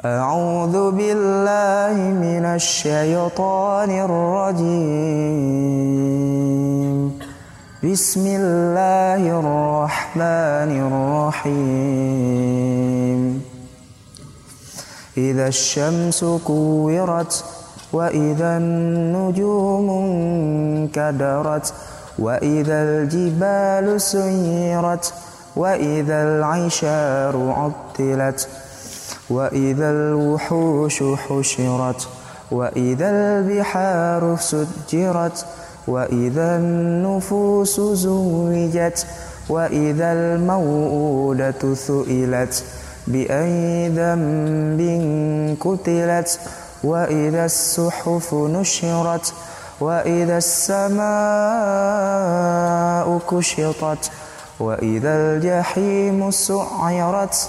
أعوذ بالله من الشيطان الرجيم. بسم الله الرحمن الرحيم. إذا الشمس كورت وإذا النجوم انكدرت وإذا الجبال سيرت وإذا العشار عطلت وإذا الوحوش حشرت وإذا البحار سجرت وإذا النفوس زوجت وإذا الموءودة سئلت بأي ذنب قتلت وإذا الصحف نشرت وإذا السماء كشطت وإذا الجحيم سعرت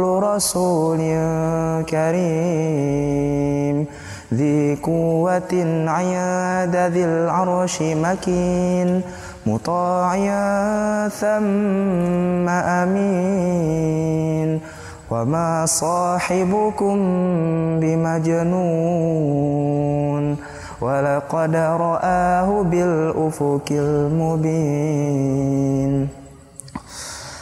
رسول كريم. ذي قوة عند ذي العرش مكين. مطاع ثم أمين. وما صاحبكم بمجنون. ولقد رآه بالأفق المبين.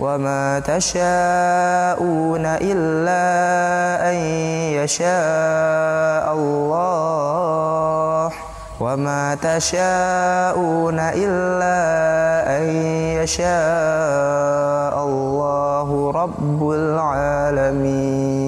وما تشاءون إلا أن يشاء الله وما تشاءون إلا أن يشاء الله رب العالمين